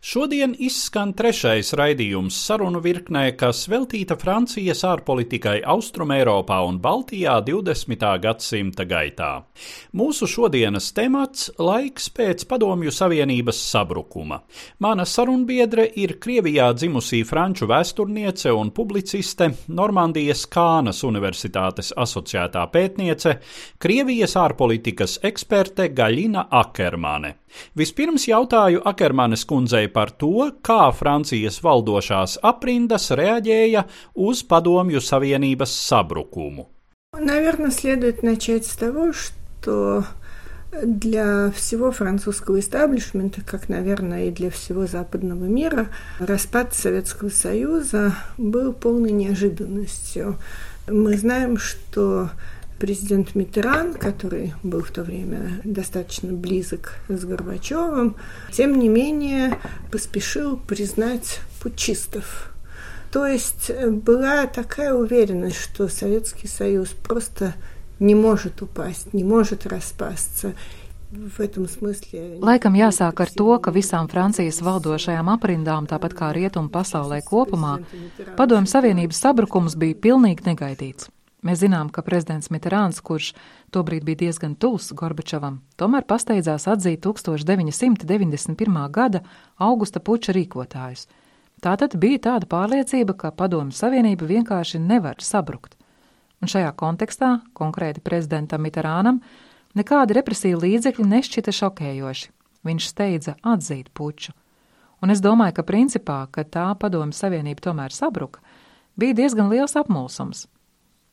Šodien izskan trešais raidījums sarunu virknē, kas veltīta Francijas ārpolitikai Austrumēropā un Baltijā 20. gadsimta gaitā. Mūsu šodienas temats - laiks pēc Padomju Savienības sabrukuma. Mana sarunbiedre ir Krievijā dzimusī franču vēsturniece un publiciste, Normandijas Kānas Universitātes asociētā pētniece, Krievijas ārpolitikas eksperte Gaļina Akermane. Vispirms jautāju Akermanes kundzei par to, kā Francijas valdošās aprindas reaģēja uz Padomju Savienības sabrukumu. Наверное, следует начать с того, что для всего французского истеблишмента, как, наверное, и для всего западного мира, распад Советского Союза был полной неожиданностью. Мы знаем, что президент Митеран, который был в то время достаточно близок с Горбачевым, тем не менее поспешил признать путчистов. То есть была такая уверенность, что Советский Союз просто не может упасть, не может распасться. Laikam jāsāk ar to, ka visām Francijas valdošajām aprindām, tāpat kā rietumu pasaulē kopumā, padomju Savienības sabrukums bija pilnīgi negaidīts. Mēs zinām, ka prezidents Mitterāns, kurš tobrīd bija diezgan tuvs Gorbačovam, tomēr pasteidzās atzīt 1991. gada augusta puča rīkotājus. Tātad bija tāda pārliecība, ka Padomju Savienība vienkārši nevar sabrukt. Un šajā kontekstā, konkrēti prezidentam Mitterānam, nekādi represīvi līdzekļi nešķita šokējoši. Viņš steidza atzīt puču. Un es domāju, ka principā, ka tā Padomju Savienība tomēr sabruka, bija diezgan liels apmulsums.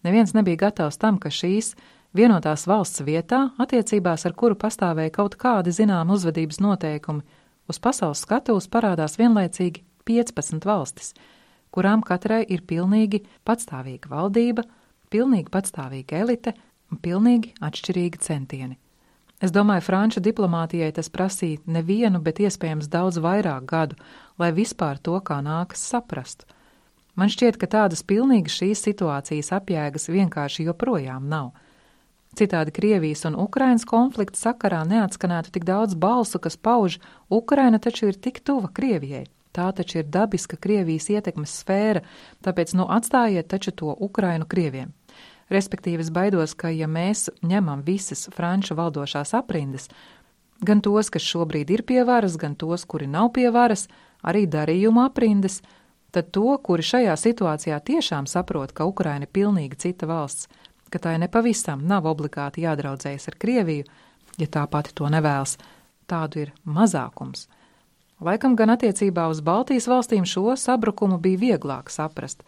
Neviens nebija gatavs tam, ka šīs vienotās valsts vietā, attiecībās ar kuru pastāvēja kaut kādi zinām uzvedības noteikumi, uz pasaules skatuves parādās vienlaicīgi 15 valstis, kurām katrai ir pilnīgi patstāvīga valdība, pilnīgi patstāvīga elite un pilnīgi atšķirīgi centieni. Es domāju, franču diplomātijai tas prasīja nevienu, bet iespējams daudz vairāk gadu, lai vispār to kā nākas saprast. Man šķiet, ka tādas pilnīgi šīs situācijas apjēgas vienkārši joprojām nav. Citādi Krievijas un Ukrainas konflikta sakarā neatskanētu tik daudz balsu, kas pauž, Ukraina taču ir tik tuva Krievijai. Tā taču ir dabiska Krievijas ietekmes sfēra, tāpēc nu atstājiet taču to Ukrainu Krieviem. Respektīvi, es baidos, ka ja mēs ņemam visas franču valdošās aprindas, gan tos, kas šobrīd ir pie varas, gan tos, kuri nav pie varas, arī darījumu aprindas, tad to, kuri šajā situācijā tiešām saprot, ka Ukraina ir pilnīgi cita valsts, ka tai nepavisam nav obligāti jādraudzējas ar Krieviju, ja tā pati to nevēlas, tādu ir mazākums. Laikam gan attiecībā uz Baltijas valstīm šo sabrukumu bija vieglāk saprast,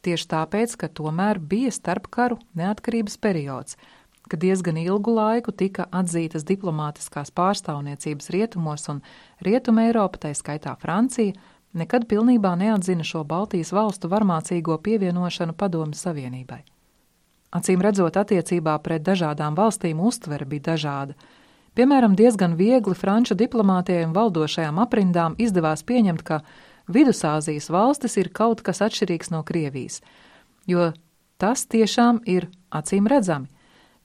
tieši tāpēc, ka tomēr bija starpkaru neatkarības periods, kad diezgan ilgu laiku tika atzītas diplomātiskās pārstāvniecības rietumos un rietuma Eiropa, tā skaitā Francija, nekad pilnībā neatzina šo Baltijas valstu varmācīgo pievienošanu Padomju Savienībai. Acīm redzot, attiecībā pret dažādām valstīm uztvere bija dažāda. Piemēram, diezgan viegli franču diplomātijai un valdošajām aprindām izdevās pieņemt, ka Vidusāzijas valstis ir kaut kas atšķirīgs no Krievijas, jo tas tiešām ir acīm redzami.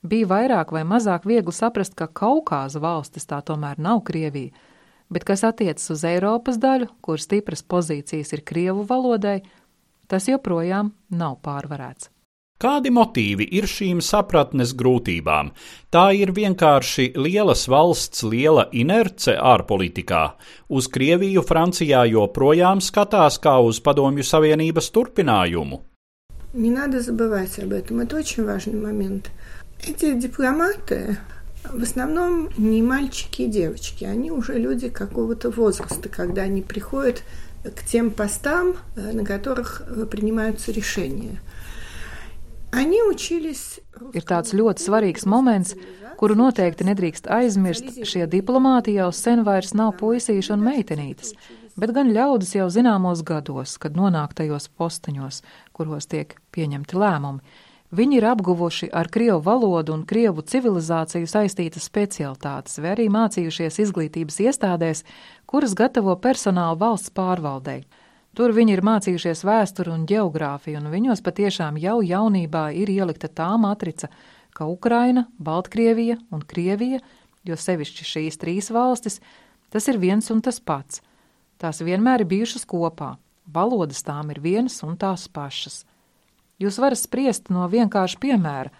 Bija vairāk vai mazāk viegli saprast, ka Kaukāza valstis tā tomēr nav Krievija, bet kas attiecas uz Eiropas daļu, kur stipras pozīcijas ir Krievu valodai, tas joprojām nav pārvarēts. Kādi motīvi ir šīm sapratnes grūtībām? Tā ir vienkārši lielas valsts liela inerce ārpolitikā. Uz Krieviju Francijā joprojām skatās kā uz Padomju Savienības turpinājumu. Не надо забывать об этом. Это очень важный момент. Эти дипломаты в основном не мальчики и девочки. Они уже люди какого-то возраста, когда они приходят к тем постам, на которых принимаются решения. Они учились... Ir tāds ļoti svarīgs moments, kuru noteikti nedrīkst aizmirst. Šie diplomāti jau sen vairs nav puisīši un meitenītes, bet gan ļaudis jau zināmos gados, kad nonāk tajos posteņos, kuros tiek pieņemti lēmumi. Viņi ir apguvuši ar krievu valodu un krievu civilizāciju saistītas specialitātes, vai arī mācījušies izglītības iestādēs, kuras gatavo personālu valsts pārvaldei. Tur viņi ir mācījušies vēsturi un geogrāfiju, un viņos patiešām jau jaunībā ir ielikta tā matrica, ka Ukraina, Baltkrievija un Krievija, jo sevišķi šīs trīs valstis, tas ir viens un tas pats. Tās vienmēr ir bijušas kopā, valodas tām ir vienas un tās pašas. Jūs varat spriest no vienkārša piemēra.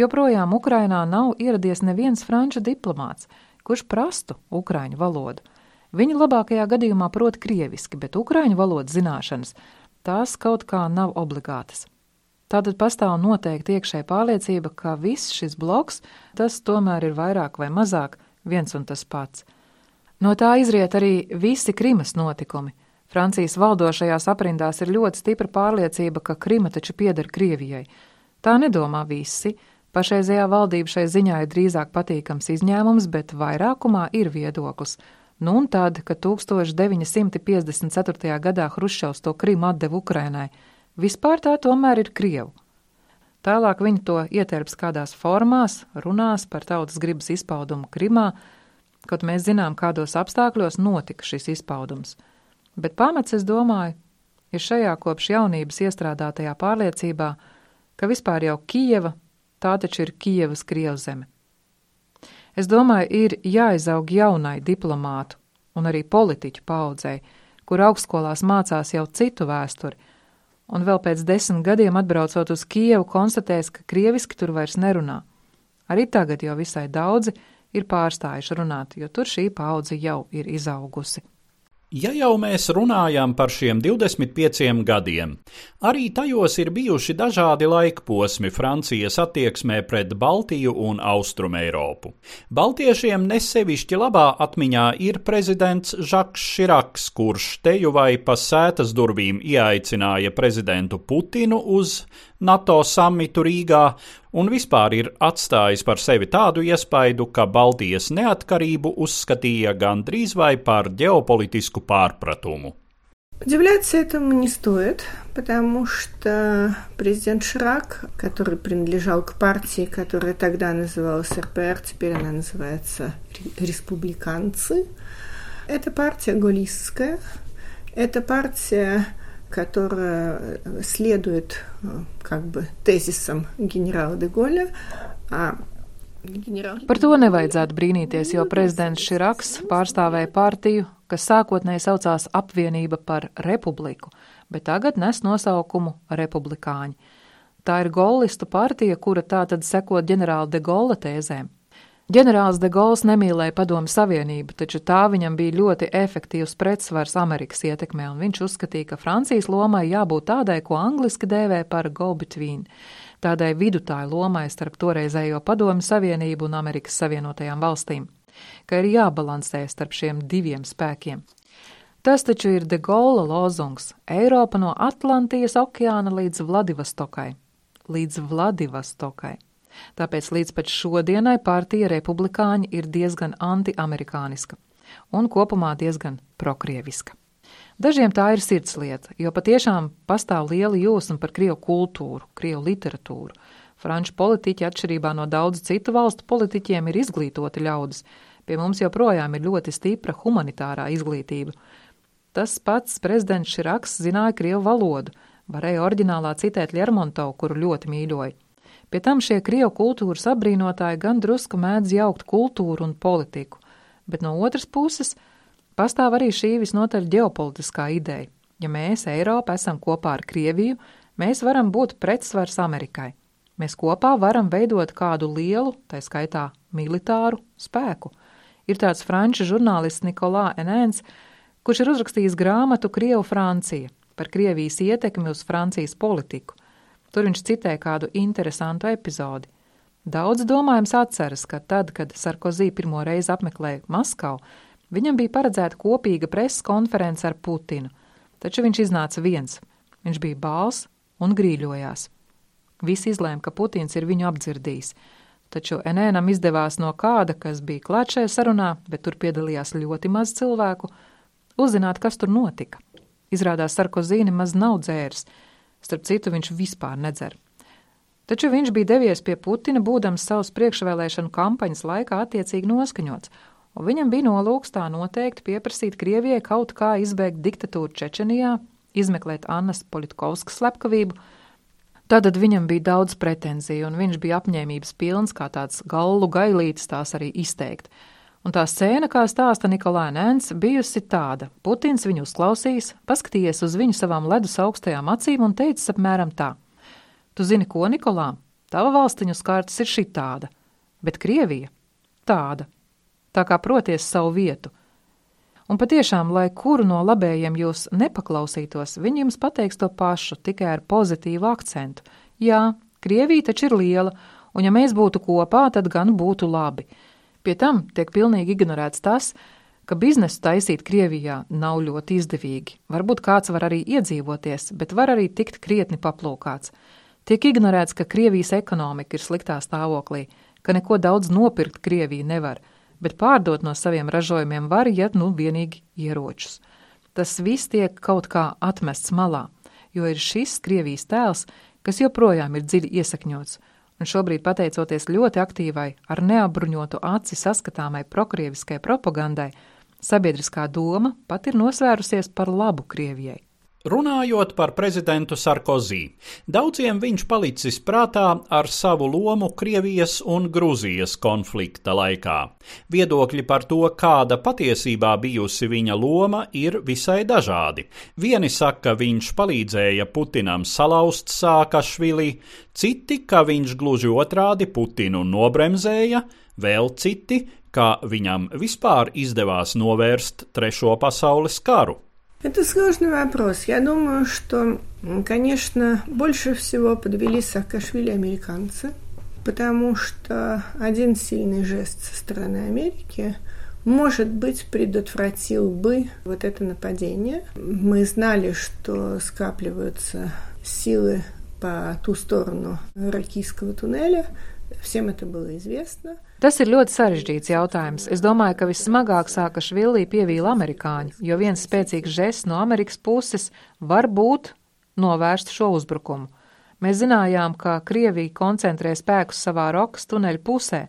Joprojām Ukrainā nav ieradies neviens franču diplomāts, kurš prastu ukraiņu valodu. Viņi labākajā gadījumā prot krieviski, bet ukraiņu valodas zināšanas tās kaut kā nav obligātas. Tātad pastāv noteikti iekšēja pārliecība, ka viss šis bloks, tas tomēr ir vairāk vai mazāk viens un tas pats. No tā izriet arī visi Krimas notikumi – Francijas valdošajās aprindās ir ļoti stipra pārliecība, ka Krima taču pieder Krievijai. Tā nedomā visi. Pašreizējā valdība šai ziņā ir drīzāk patīkams izņēmums, bet vairākumā ir viedoklis. Nu un tad, kad 1954. gadā Hruščovs to Krimu atdeva Ukrainai, vispār tā tomēr ir Krievu. Tālāk viņi to ieterps kādās formās, runās par tautas gribas izpaudumu Krimā, kaut mēs zinām, kādos apstākļos notika šis izpaudums – bet pamats, es domāju, ir šajā kopš jaunības iestrādātajā pārliecībā, ka vispār jau Kijeva, tā taču ir Kijevas krievzeme. Es domāju, ir jāizaug jaunai diplomātu un arī politiķu paudzei, kur augstskolās mācās jau citu vēsturi, un vēl pēc desmit gadiem atbraucot uz Kijevu konstatēs, ka krieviski tur vairs nerunā. Arī tagad jau visai daudzi ir pārstājuši runāt, jo tur šī paudze jau ir izaugusi. Ja jau mēs runājam par šiem 25 gadiem, arī tajos ir bijuši dažādi laikposmi Francijas attieksmē pret Baltiju un Austrumēropu. Baltiešiem nesevišķi labā atmiņā ir prezidents Žaks Širaks, kurš teju vai pa sētas durvīm ieaicināja prezidentu Putinu uz NATO samitu Rīgā un vispār ir atstājis par sevi tādu iespaidu, ka Baltijas neatkarību uzskatīja gandrīz vai par ģeopolitisku pārpratumu. Удивляться этому не стоит, потому что президент Шрак, который принадлежал к партии, которая тогда называлась РПР, теперь она называется Республиканцы, это партия голистская, это партия которая следует как бы tezisam ģenerāla de Goļa. Par to nevajadzētu brīnīties, jo prezidents Širaks pārstāvēja partiju, kas sākotnēji saucās apvienība par republiku, bet tagad nes nosaukumu republikāņi. Tā ir golistu partija, kura tātad seko ģenerāla de Gola tēzēm. Ģenerālis de Gauls nemīlēja Padomu Savienību, taču tā viņam bija ļoti efektīvs pretsvars Amerikas ietekmē, un viņš uzskatīja, ka Francijas lomai jābūt tādai, ko angliski dēvē par go-between, tādai vidutāju lomai starp toreizējo Padomu Savienību un Amerikas Savienotajām valstīm, ka ir jābalansē starp šiem diviem spēkiem. Tas taču ir de Gaulla lozungs - Eiropa no Atlantijas okeāna līdz Vladivostokai. Līdz Vladivostokai. Tāpēc līdz pat šodienai partija republikāņi ir diezgan antiamerikāniska un kopumā diezgan prokrieviska. Dažiem tā ir sirdslieta, jo patiešām pastāv liela jūsma par krievu kultūru, krievu literatūru. Franču politiķi, atšķirībā no daudzu citu valstu politiķiem, ir izglītoti ļaudis. Pie mums joprojām ir ļoti stipra humanitārā izglītība. Tas pats prezidents Širaks zināja krievu valodu, varēja oriģinālā citēt Lermontovu, kuru ļoti mīļoja. Pie tam šie krievu kultūras apbrīnotāji gan drusku mēdz jaukt kultūru un politiku, bet no otras puses pastāv arī šī visnotaļ ģeopolitiskā ideja. Ja mēs, Eiropa, esam kopā ar Krieviju, mēs varam būt pretsvars Amerikai. Mēs kopā varam veidot kādu lielu, tā skaitā militāru spēku. Ir tāds franču žurnālists Nikolā Enēns, kurš ir uzrakstījis grāmatu Krievu Francija par Krievijas ietekmi uz Francijas politiku – Tur viņš citē kādu interesantu epizodi. Daudz domājams atceras, ka tad, kad Sarkozī pirmo reizi apmeklēja Maskavu, viņam bija paredzēta kopīga preses konference ar Putinu. taču viņš iznāca viens. Viņš bija bāls un grīļojās. Visi izlēma, ka Putins ir viņu apdzirdījis, taču Enēnam izdevās no kāda, kas bija klāt šajā sarunā, bet tur piedalījās ļoti maz cilvēku, uzzināt, kas tur notika. Izrādās Sarkozīni maz nav dzērs, starp citu viņš vispār nedzer. Taču viņš bija devies pie Putina, būdams savas priekšvēlēšanu kampaņas laikā attiecīgi noskaņots, un viņam bija nolūks tā noteikti pieprasīt Krievijai kaut kā izbeigt diktatūru Čečenijā, izmeklēt Annas Politkovskas slepkavību. Tātad viņam bija daudz pretenziju, un viņš bija apņēmības pilns, kā tāds gallu gailītis tās arī izteikt. Un tā scēna, kā stāsta Nikolai Nēns, bijusi tāda: Putins viņu uzklausījis, paskatījies uz viņu savām ledus augstajām acīm un teicis apmēram tā: Tu zini, ko, Nikolā? Tava valstiņu skārtas ir šī tāda, bet Krievija tāda. Tā kā proties savu vietu. Un patiešām, lai kuru no labējiem jūs nepaklausītos, viņi jums pateiks to pašu, tikai ar pozitīvu akcentu. Jā, Krievija taču ir liela, un ja mēs būtu kopā, tad gan būtu labi. Pie tam tiek pilnīgi ignorēts tas, ka biznesu taisīt Krievijā nav ļoti izdevīgi. Varbūt kāds var arī iedzīvoties, bet var arī tikt krietni paplūkāts. Tiek ignorēts, ka Krievijas ekonomika ir sliktā stāvoklī, ka neko daudz nopirkt Krievija nevar, bet pārdot no saviem ražojumiem var, ja nu vienīgi ieročus. Tas viss tiek kaut kā atmests malā, jo ir šis Krievijas tēls, kas joprojām ir dziļi iesakņots, un šobrīd, pateicoties ļoti aktīvai, ar neapbruņotu aci saskatāmai prokrieviskai propagandai, sabiedriskā doma pat ir nosvērusies par labu Krievijai. Runājot par prezidentu Sarkozī, daudziem viņš palicis prātā ar savu lomu Krievijas un Grūzijas konflikta laikā. Viedokļi par to, kāda patiesībā bijusi viņa loma, ir visai dažādi. Vieni saka, viņš palīdzēja Putinam salauzt Sākašvili, citi, ka viņš gluži otrādi Putinu nobremzēja, vēl citi, ka viņam vispār izdevās novērst Trešo pasaules karu. Это сложный вопрос. Я думаю, что, конечно, больше всего подвели Саакашвили американцы, потому что один сильный жест со стороны Америки может быть, предотвратил бы вот это нападение. Мы знали, что скапливаются силы по ту сторону Ракийского туннеля. Всем это было известно. Tas ir ļoti sarežģīts jautājums. Es domāju, ka vissmagāk sāka švillī pievīla amerikāņu, jo viens spēcīgs žests no Amerikas puses var būt novērst šo uzbrukumu. Mēs zinājām, ka Krievija koncentrē spēkus savā rokas tuneļa pusē.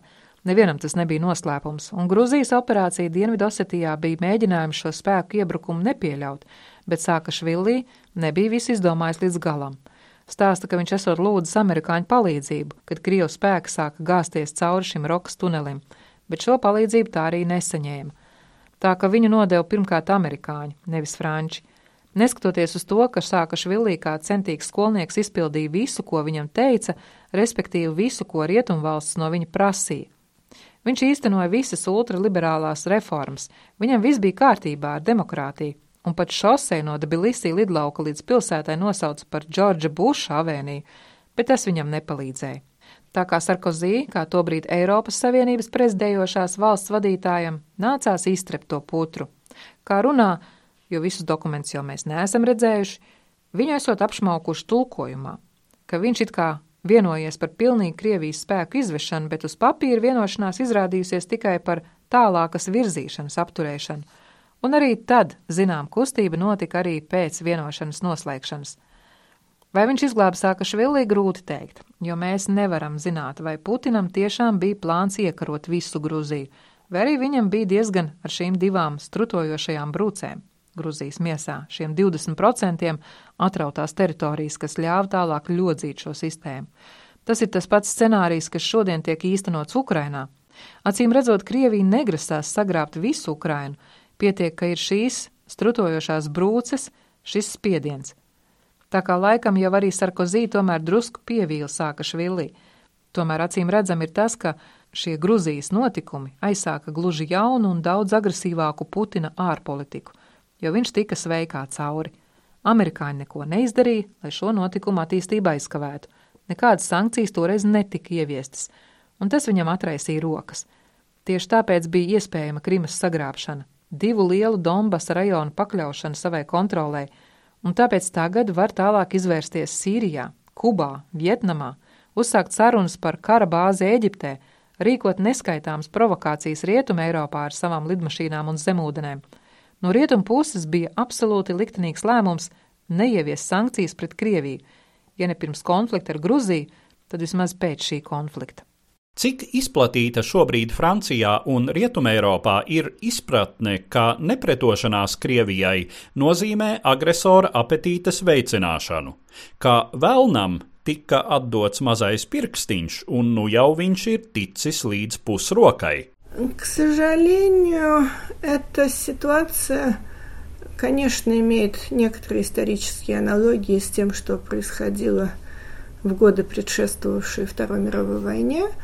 Nevienam tas nebija noslēpums, un Gruzijas operācija Dienvidosetijā bija mēģinājums šo spēku iebrukumu nepieļaut, bet sāka švillī nebija viss izdomājis līdz galam stāsta, ka viņš esot lūdzis amerikāņu palīdzību, kad Krievu spēki sāka gāzties cauri šim rokas tunelim, bet šo palīdzību tā arī nesaņēma. Tā ka viņu nodeva pirmkārt amerikāņi, nevis franči. Neskatoties uz to, ka Sākašvilī kā centīgs skolnieks izpildīja visu, ko viņam teica, respektīvi visu, ko rietumvalsts no viņa prasīja. Viņš īstenoja visas ultraliberālās reformas, viņam viss bija kārtībā ar demokrātiju, un pat šosei no Tbilisī lidlauka līdz pilsētai nosauca par Džordža Buša avēniju, bet tas viņam nepalīdzēja. Tā kā Sarkozī, kā tobrīd Eiropas Savienības prezidējošās valsts vadītājam, nācās iztrept to putru. Kā runā, jo visus dokumentus jau mēs neesam redzējuši, viņu esot apšmaukuši tulkojumā, ka viņš it kā vienojies par pilnīgu Krievijas spēku izvešanu, bet uz papīra vienošanās izrādījusies tikai par tālākas virzīšanas apturēšanu un arī tad, zinām, kustība notika arī pēc vienošanas noslēgšanas. Vai viņš izglāba Sākašvili, grūti teikt, jo mēs nevaram zināt, vai Putinam tiešām bija plāns iekarot visu Gruziju, vai arī viņam bija diezgan ar šīm divām strutojošajām brūcēm. Gruzijas miesā šiem 20% atrautās teritorijas, kas ļāva tālāk ļodzīt šo sistēmu. Tas ir tas pats scenārijs, kas šodien tiek īstenots Ukrainā. Acīm redzot, Krievija negrasās sagrābt visu Ukrainu, Pietiek, ka ir šīs strutojošās brūces, šis spiediens. Tā kā laikam jau arī Sarkozī tomēr drusku pievīla sāka švillī. Tomēr acīm redzam ir tas, ka šie Gruzijas notikumi aizsāka gluži jaunu un daudz agresīvāku Putina ārpolitiku, jo viņš tika sveikā cauri. Amerikāņi neko neizdarīja, lai šo notikumu attīstību aizkavētu. Nekādas sankcijas toreiz netika ieviestas, un tas viņam atraisīja rokas. Tieši tāpēc bija iespējama Krimas sagrābšana, divu lielu Donbasa rajonu pakļaušanu savai kontrolē, un tāpēc tagad var tālāk izvērsties Sīrijā, Kubā, Vietnamā, uzsākt sarunas par kara bāzi Eģiptē, rīkot neskaitāmas provokācijas Rietuma Eiropā ar savām lidmašīnām un zemūdenēm. No rietumu puses bija absolūti liktenīgs lēmums neievies sankcijas pret Krieviju, ja ne pirms konflikta ar Gruziju, tad vismaz pēc šī konflikta. Cik izplatīta šobrīd Francijā un Rietumēropā ir izpratne, ka nepretošanās Krievijai nozīmē agresora apetītes veicināšanu, ka vēlnam tika atdots mazais pirkstiņš, un nu jau viņš ir ticis līdz pusrokai. К сожалению, эта ситуация, конечно, имеет некоторые исторические аналогии с тем, что происходило в годы, предшествовавшие Второй мировой войне –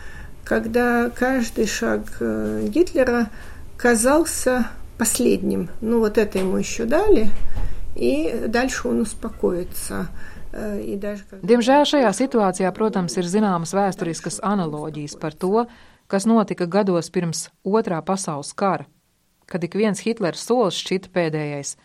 когда каждый шаг э, Гитлера казался последним. Ну, вот это ему еще дали, и дальше он успокоится. Э, Diemžēl šajā situācijā, protams, ir zināmas vēsturiskas analoģijas par to, kas notika gados pirms Otrā pasaules kara, kad ik viens Hitlera solis šķita pēdējais.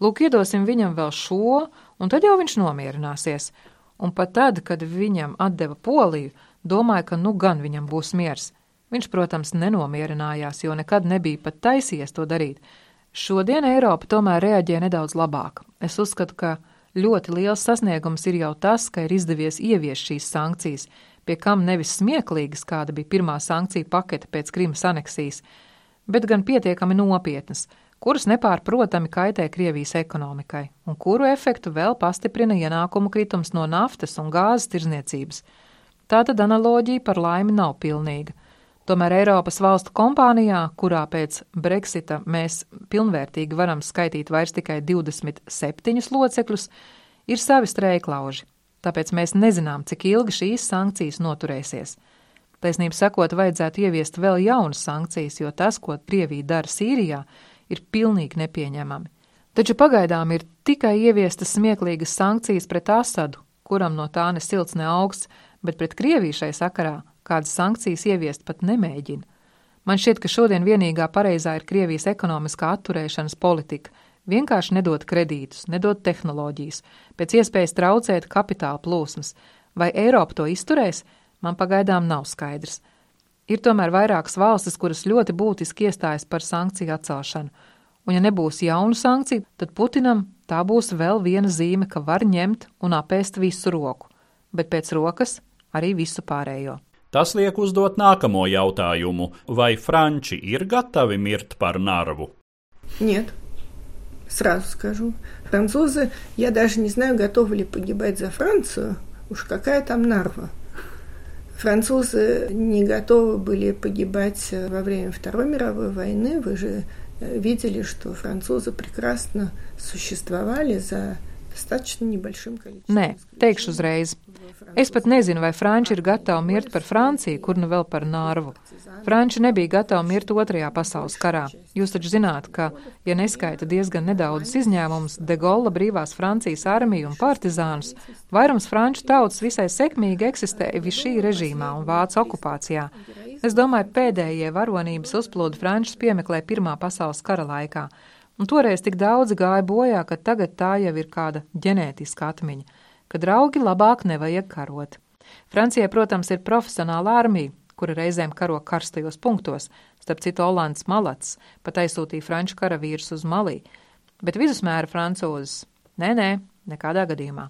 Lūk, iedosim viņam vēl šo, un tad jau viņš nomierināsies. Un pat tad, kad viņam atdeva Poliju, domāja, ka nu gan viņam būs miers. Viņš, protams, nenomierinājās, jo nekad nebija pat taisies to darīt. Šodien Eiropa tomēr reaģē nedaudz labāk. Es uzskatu, ka ļoti liels sasniegums ir jau tas, ka ir izdevies ieviest šīs sankcijas, pie kam nevis smieklīgas, kāda bija pirmā sankcija pakete pēc Krimas aneksijas, bet gan pietiekami nopietnas, kuras nepārprotami kaitē Krievijas ekonomikai, un kuru efektu vēl pastiprina ienākumu kritums no naftas un gāzes tirzniecības. Tātad analoģija par laimi nav pilnīga. Tomēr Eiropas valstu kompānijā, kurā pēc Brexita mēs pilnvērtīgi varam skaitīt vairs tikai 27 locekļus, ir savi strēklauži, tāpēc mēs nezinām, cik ilgi šīs sankcijas noturēsies. Taisnība sakot, vajadzētu ieviest vēl jaunas sankcijas, jo tas, ko Krievija dara Sīrijā, ir pilnīgi nepieņemami. Taču pagaidām ir tikai ieviestas smieklīgas sankcijas pret Asadu, kuram no tā ne silts, ne augsts, bet pret Krieviju šai sakarā kādas sankcijas ieviest pat nemēģina. Man šķiet, ka šodien vienīgā pareizā ir Krievijas ekonomiskā atturēšanas politika - vienkārši nedot kredītus, nedot tehnoloģijas, pēc iespējas traucēt kapitāla plūsmas. Vai Eiropa to izturēs, man pagaidām nav skaidrs. Ir tomēr vairākas valstis, kuras ļoti būtiski iestājas par sankciju atcelšanu, un ja nebūs jaunu sankciju, tad Putinam tā būs vēl viena zīme, ka var ņemt un apēst visu roku, bet pēc rokas arī visu pārējo. Tas liek uzdot nākamo jautājumu, vai franči ir gatavi mirt par narvu? Нет. Сразу скажу. Французы, я даже не знаю, готовы ли погибать за Францию. Уж какая там нарва. Французы не готовы были погибать во время Второй мировой войны. Вы же э, видели, что французы прекрасно существовали за. Nē, teikšu uzreiz. Es pat nezinu, vai Franči ir gatavi mirt par Franciju, kur nu vēl par Nārvu. Franči nebija gatavi mirt Otrajā pasaules karā. Jūs taču zināt, ka, ja neskaita diezgan nedaudz izņēmumus, De Gaulle brīvās Francijas armiju un partizānus, vairums franču tautas visai sekmīgi eksistēja Višī režīmā un Vācu okupācijā. Es domāju, pēdējie varonības uzplūdi Frančus piemeklē Pirmā pasaules kara laikā. Un toreiz tik daudzi gāja bojā, ka tagad tā jau ir kāda ģenētiska atmiņa ka draugi labāk nevajag karot. Francijai, protams, ir profesionāla armija, kura reizēm karo karstajos punktos, starp citu Olands Malats pat aizsūtīja franču karavīrus uz Malī, bet vidusmēra francūzes - nē, nē, nekādā gadījumā.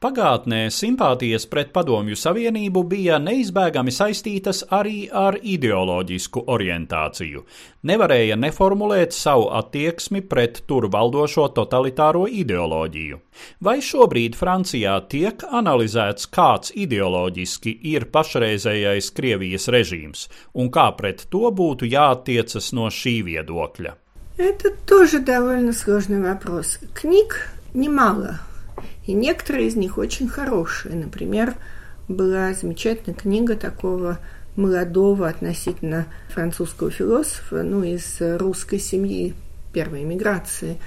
Pagātnē simpātijas pret Padomju Savienību bija neizbēgami saistītas arī ar ideoloģisku orientāciju. Nevarēja neformulēt savu attieksmi pret tur valdošo totalitāro ideoloģiju. Vai šobrīd Francijā tiek analizēts, kāds ideoloģiski ir pašreizējais Krievijas režīms un kā pret to būtu jāattiecas no šī viedokļa? Это тоже довольно сложный вопрос. Книг немало И некоторые из них очень хорошие. Например, была замечательная книга такого молодого относительно французского философа, ну, из русской семьи первой эмиграции,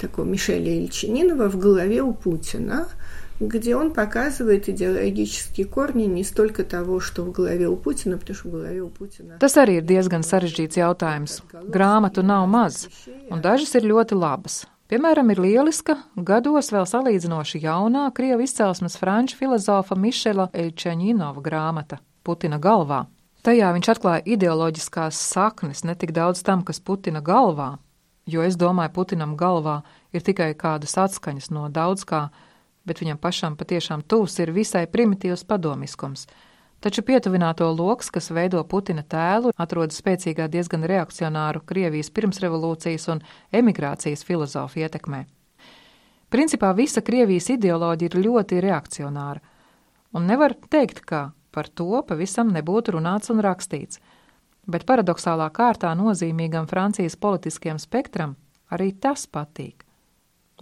такого Мишеля Ильчининова «В голове у Путина», где он показывает идеологические корни не столько того, что в голове у Putina, потому что в голове у Putina. Tas arī ir diezgan sarežģīts jautājums. Grāmatu nav maz, un dažas ir ļoti labas. Piemēram, ir lieliska, gados vēl salīdzinoši jaunā krievu izcelsmes franču filozofa Mišela Elčaņinova grāmata Putina galvā. Tajā viņš atklāja ideoloģiskās saknes ne tik daudz tam, kas Putina galvā, jo es domāju, Putinam galvā ir tikai kādas atskaņas no daudz kā, bet viņam pašam patiešām tūs ir visai primitīvs padomiskums – Taču pietuvināto loks, kas veido Putina tēlu, atrodas spēcīgā diezgan reakcionāru Krievijas pirmsrevolūcijas un emigrācijas filozofu ietekmē. Principā visa Krievijas ideoloģija ir ļoti reakcionāra, un nevar teikt, ka par to pavisam nebūtu runāts un rakstīts, bet paradoxālā kārtā nozīmīgam Francijas politiskajam spektram arī tas patīk.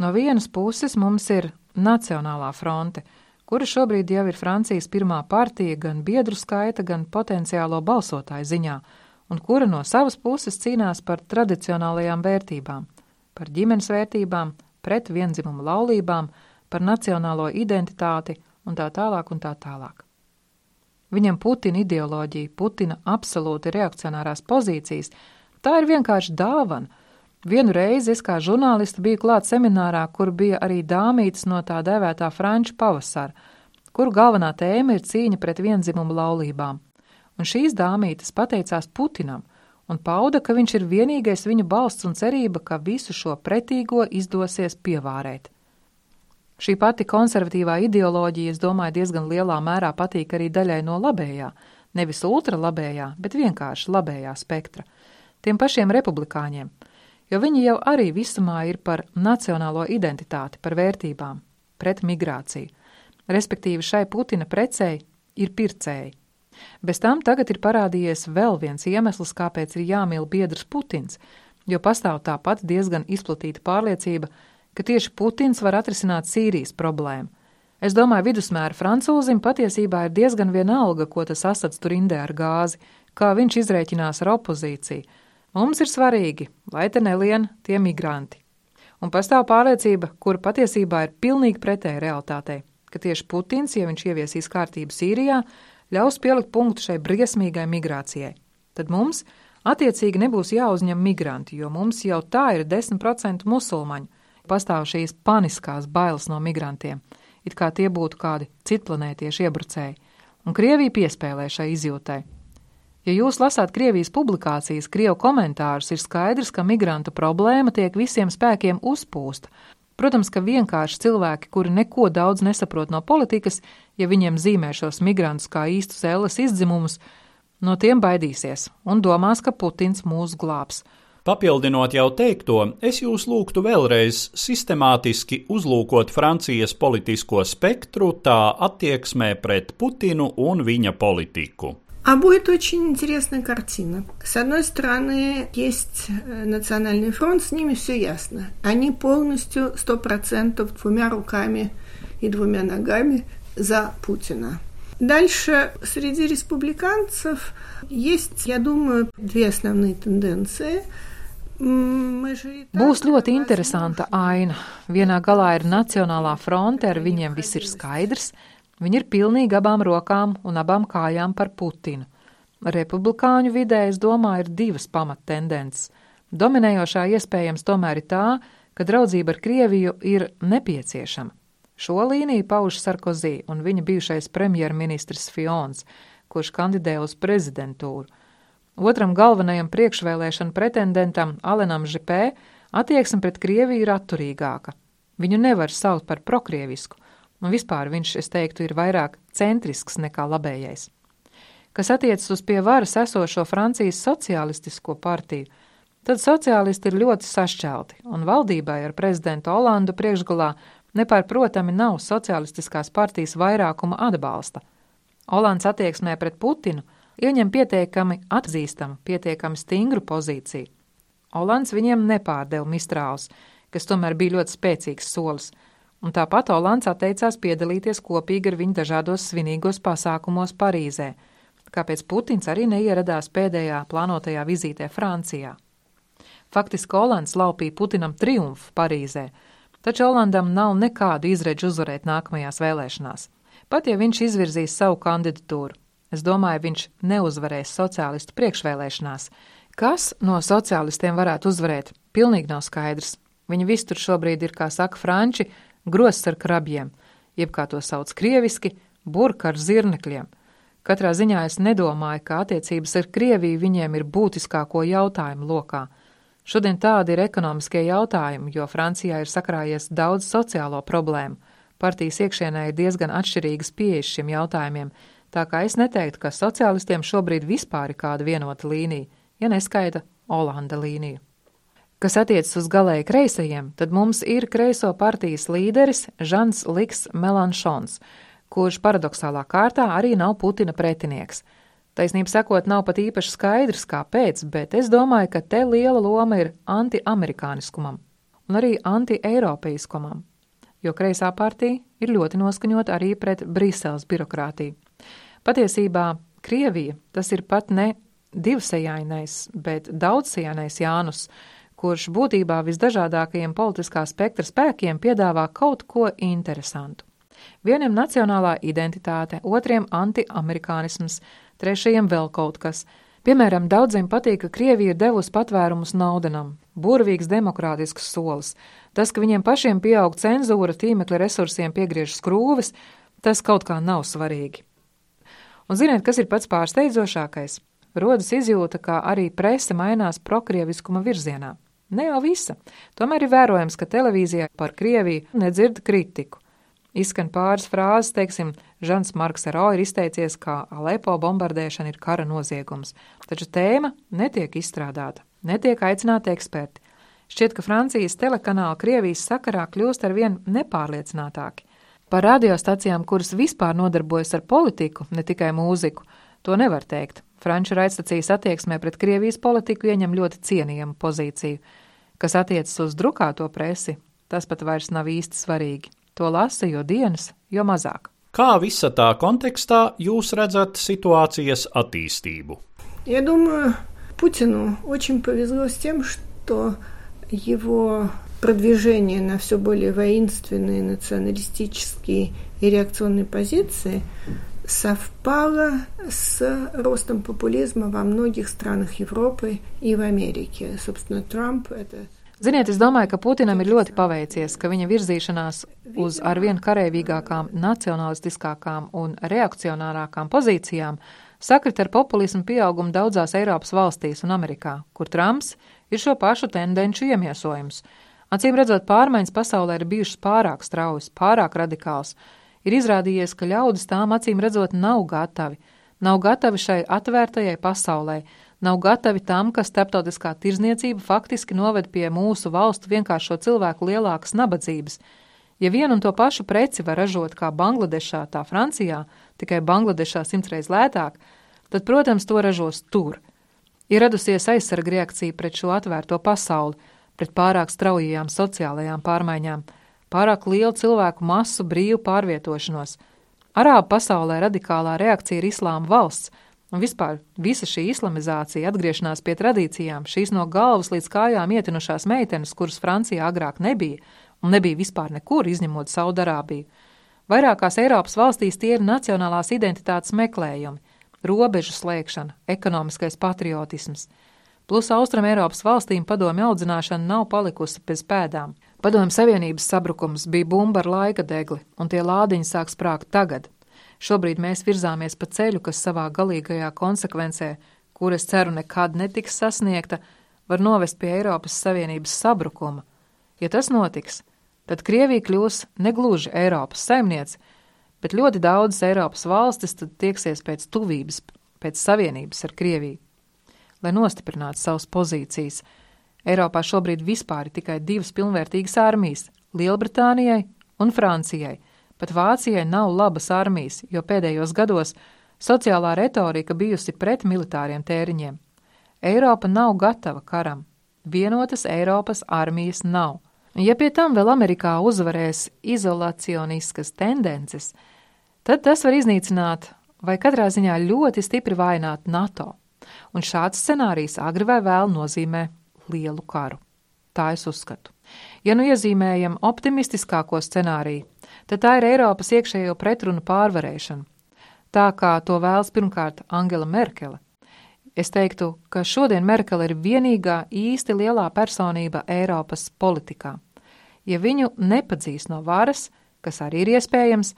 No vienas puses mums ir Nacionālā fronte – kura šobrīd jau ir Francijas pirmā partija gan biedru skaita, gan potenciālo balsotāju ziņā, un kura no savas puses cīnās par tradicionālajām vērtībām, par ģimenes vērtībām, pret vienzimumu laulībām, par nacionālo identitāti un tā tālāk un tā tālāk. Viņam Putina ideoloģija, Putina absolūti reakcionārās pozīcijas, tā ir vienkārši dāvana, Vienu reizi es kā žurnāliste biju klāt seminārā, kur bija arī dāmītes no tā dēvētā franču pavasara, kuru galvenā tēma ir cīņa pret vienzimumu laulībām. Un šīs dāmītes pateicās Putinam un pauda, ka viņš ir vienīgais viņu balsts un cerība, ka visu šo pretīgo izdosies pievārēt. Šī pati konservatīvā ideoloģija, es domāju, diezgan lielā mērā patīk arī daļai no labējā, nevis ultralabējā, bet vienkārši labējā spektra, tiem pašiem republikāņiem – jo viņi jau arī visumā ir par nacionālo identitāti, par vērtībām, pret migrāciju. Respektīvi, šai Putina precei ir pircēji. Bez tam tagad ir parādījies vēl viens iemesls, kāpēc ir jāmīl biedrs Putins, jo pastāv tāpat diezgan izplatīta pārliecība, ka tieši Putins var atrisināt Sīrijas problēmu. Es domāju, vidusmēra francūzim patiesībā ir diezgan vienalga, ko tas asats tur indē ar gāzi, kā viņš izrēķinās ar opozīciju, Mums ir svarīgi, lai te nelien tie migranti. Un pastāv pārliecība, kura patiesībā ir pilnīgi pretēja realitātei, ka tieši Putins, ja viņš ieviesīs kārtību Sīrijā, ļaus pielikt punktu šai briesmīgai migrācijai. Tad mums attiecīgi nebūs jāuzņem migranti, jo mums jau tā ir 10% musulmaņu. Pastāv šīs paniskās bailes no migrantiem, it kā tie būtu kādi citplanētieši iebrucēji, un Krievija piespēlē šai izjūtai. Ja jūs lasāt Krievijas publikācijas, Krievu komentārus, ir skaidrs, ka migrantu problēma tiek visiem spēkiem uzpūsta. Protams, ka vienkārši cilvēki, kuri neko daudz nesaprot no politikas, ja viņiem zīmē šos migrantus kā īstus ēles izdzimumus, no tiem baidīsies un domās, ka Putins mūs glābs. Papildinot jau teikto, es jūs lūgtu vēlreiz sistemātiski uzlūkot Francijas politisko spektru tā attieksmē pret Putinu un viņa politiku. А будет очень интересная картина. С одной стороны, есть э, Национальный фронт, с ними все ясно. Они полностью, сто процентов, двумя руками и двумя ногами за Путина. Дальше среди республиканцев есть, я думаю, две основные тенденции. Būs ļoti interesanta aina. Vienā galā ir Nacionālā fronte, ar viņiem viss ir skaidrs, Viņi ir pilnīgi abām rokām un abām kājām par Putinu. Republikāņu vidē, es domāju, ir divas pamattendences. Dominējošā iespējams tomēr ir tā, ka draudzība ar Krieviju ir nepieciešama. Šo līniju pauž Sarkozī un viņa bijušais premjerministrs Fions, kurš kandidē uz prezidentūru. Otram galvenajam priekšvēlēšanu pretendentam, Alenam Žipē, attieksme pret Krieviju ir atturīgāka. Viņu nevar saukt par prokrievisku, un vispār viņš, es teiktu, ir vairāk centrisks nekā labējais. Kas attiecas uz pie varas esošo Francijas sociālistisko partiju, tad sociālisti ir ļoti sašķelti, un valdībai ar prezidentu Olandu priekšgalā nepārprotami nav sociālistiskās partijas vairākuma atbalsta. Olands attieksmē pret Putinu ieņem pietiekami atzīstamu, pietiekami stingru pozīciju. Olands viņiem nepārdeva mistrāls, kas tomēr bija ļoti spēcīgs solis – un tāpat Olants atteicās piedalīties kopīgi ar viņu dažādos svinīgos pasākumos Parīzē, kāpēc Putins arī neieradās pēdējā plānotajā vizītē Francijā. Faktiski Olands laupīja Putinam triumfu Parīzē, taču Olandam nav nekādu izredzu uzvarēt nākamajās vēlēšanās. Pat ja viņš izvirzīs savu kandidatūru, es domāju, viņš neuzvarēs sociālistu priekšvēlēšanās. Kas no sociālistiem varētu uzvarēt, pilnīgi nav skaidrs. Viņa visur šobrīd ir, kā saka franči, grosts ar krabjiem, jeb kā to sauc krieviski, burka ar zirnekļiem. Katrā ziņā es nedomāju, ka attiecības ar Krieviju viņiem ir būtiskāko jautājumu lokā. Šodien tādi ir ekonomiskie jautājumi, jo Francijā ir sakrājies daudz sociālo problēmu. Partijas iekšienē ir diezgan atšķirīgas pieejas šiem jautājumiem, tā kā es neteiktu, ka sociālistiem šobrīd vispār ir kāda vienota līnija, ja neskaita Olanda līniju. Kas attiecas uz galēji kreisajiem, tad mums ir kreiso partijas līderis Žans Liks Melanšons, kurš paradoxālā kārtā arī nav Putina pretinieks. Taisnība sakot, nav pat īpaši skaidrs, kāpēc, bet es domāju, ka te liela loma ir anti-amerikāniskumam un arī anti-eiropeiskumam, jo kreisā partija ir ļoti noskaņota arī pret Briseles birokrātiju. Patiesībā Krievija tas ir pat ne divsejainais, bet daudzsejainais Jānus, kurš būtībā visdažādākajiem politiskā spektra spēkiem piedāvā kaut ko interesantu. Vieniem nacionālā identitāte, otriem anti-amerikānisms, trešajiem vēl kaut kas. Piemēram, daudziem patīk, ka Krievija ir devusi patvērumus naudanam, burvīgs demokrātisks solis. Tas, ka viņiem pašiem pieaug cenzūra, tīmekļa resursiem piegriež skrūves, tas kaut kā nav svarīgi. Un ziniet, kas ir pats pārsteidzošākais? Rodas izjūta, ka arī prese mainās prokrieviskuma virzienā. Ne jau visa. Tomēr ir vērojams, ka televīzijā par Krieviju nedzird kritiku. Izskan pāris frāzes, teiksim, Žants Marks Ero ir izteicies, ka Alepo bombardēšana ir kara noziegums, taču tēma netiek izstrādāta, netiek aicināti eksperti. Šķiet, ka Francijas telekanāla Krievijas sakarā kļūst ar vien nepārliecinātāki. Par radiostacijām, kuras vispār nodarbojas ar politiku, ne tikai mūziku, to nevar teikt. Franču raidstacijas attieksmē pret Krievijas politiku ieņem ļoti cienījamu pozīciju. Kas attiecas uz drukāto presi, tas pat vairs nav īsti svarīgi. To lasa jo dienas, jo mazāk. Kā visa tā kontekstā jūs redzat ситуацijas attīstību? Я думаю, Путину очень повезло с тем, что его продвижение на все более воинственные националистические и реакционные позиции совпало с ростом популизма во многих странах Европы и в Америке. Собственно, Трамп это Ziniet, es domāju, ka Putinam ir ļoti paveicies, ka viņa virzīšanās uz arvien karavīgākām, nacionalistiskākām un reakcionārākām pozīcijām sakrit ar populismu pieaugumu daudzās Eiropas valstīs un Amerikā, kur Trumps ir šo pašu tendenču iemiesojums. Acīm redzot, pārmaiņas pasaulē ir bijušas pārāk straujas, pārāk radikāls. Ir izrādījies, ka ļaudis tām acīm redzot nav gatavi, nav gatavi šai atvērtajai pasaulē, nav gatavi tam, ka starptautiskā tirzniecība faktiski noved pie mūsu valstu vienkāršo cilvēku lielākas nabadzības. Ja vienu un to pašu preci var ražot kā Bangladešā, tā Francijā, tikai Bangladešā simtreiz lētāk, tad, protams, to ražos tur. Ir radusies aizsarga reakcija pret šo atvērto pasauli, pret pārāk straujajām sociālajām pārmaiņām, pārāk lielu cilvēku masu brīvu pārvietošanos. Arābu pasaulē radikālā reakcija ir islāma valsts – Un vispār visa šī islamizācija, atgriešanās pie tradīcijām, šīs no galvas līdz kājām ietinušās meitenes, kuras Francijā agrāk nebija, un nebija vispār nekur, izņemot Saudarābiju. Vairākās Eiropas valstīs tie ir nacionālās identitātes meklējumi, robežu slēgšana, ekonomiskais patriotisms. Plus Austrum Eiropas valstīm padomju audzināšana nav palikusi bez pēdām. Padomju Savienības sabrukums bija bumba ar laika degli, un tie lādiņi sāk sprāgt tagad, Šobrīd mēs virzāmies pa ceļu, kas savā galīgajā konsekvencē, kuras ceru nekad netiks sasniegta, var novest pie Eiropas Savienības sabrukuma. Ja tas notiks, tad Krievija kļūs negluži Eiropas saimniece, bet ļoti daudzas Eiropas valstis tad tieksies pēc tuvības, pēc savienības ar Krieviju. Lai nostiprinātu savas pozīcijas, Eiropā šobrīd vispār ir tikai divas pilnvērtīgas armijas - Lielbritānijai un Francijai, Pat Vācijai nav labas armijas, jo pēdējos gados sociālā retorika bijusi pret militāriem tēriņiem. Eiropa nav gatava karam. Vienotas Eiropas armijas nav. Ja pie tam vēl Amerikā uzvarēs izolacioniskas tendences, tad tas var iznīcināt vai katrā ziņā ļoti stipri vainot NATO. Un šāds scenārijs agri vai vēl nozīmē lielu karu. Tā es uzskatu. Ja nu iezīmējam optimistiskāko scenāriju, tad tā ir Eiropas iekšējo pretrunu pārvarēšana. Tā kā to vēlas pirmkārt Angela Merkele. Es teiktu, ka šodien Merkele ir vienīgā īsti lielā personība Eiropas politikā. Ja viņu nepadzīs no varas, kas arī ir iespējams,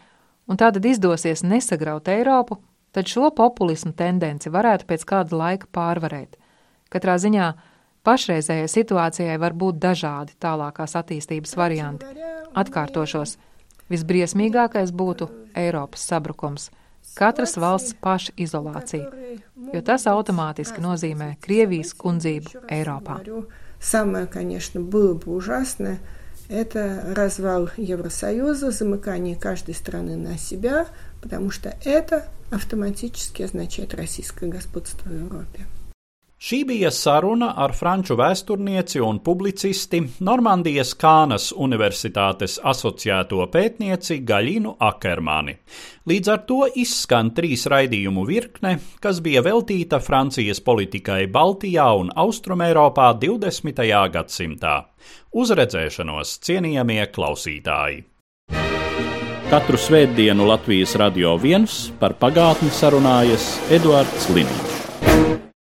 un tātad izdosies nesagraut Eiropu, tad šo populismu tendenci varētu pēc kāda laika pārvarēt. Katrā ziņā pašreizējai situācijai var būt dažādi tālākās attīstības varianti. Atkārtošos, visbriesmīgākais būtu Eiropas sabrukums – katras valsts paša izolācija, jo tas automātiski nozīmē Krievijas kundzību Eiropā. Самое, конечно, было бы ужасное, это развал Евросоюза, замыкание каждой страны на себя, потому что это автоматически означает российское господство в Европе. Šī bija saruna ar franču vēsturnieci un publicisti Normandijas Kānas Universitātes asociēto pētnieci Gaļinu Akermani. Līdz ar to izskan trīs raidījumu virkne, kas bija veltīta Francijas politikai Baltijā un Austrumēropā 20. gadsimtā. Uzredzēšanos cienījamie klausītāji! Katru svētdienu Latvijas radio viens par pagātni sarunājas Eduards Līniju.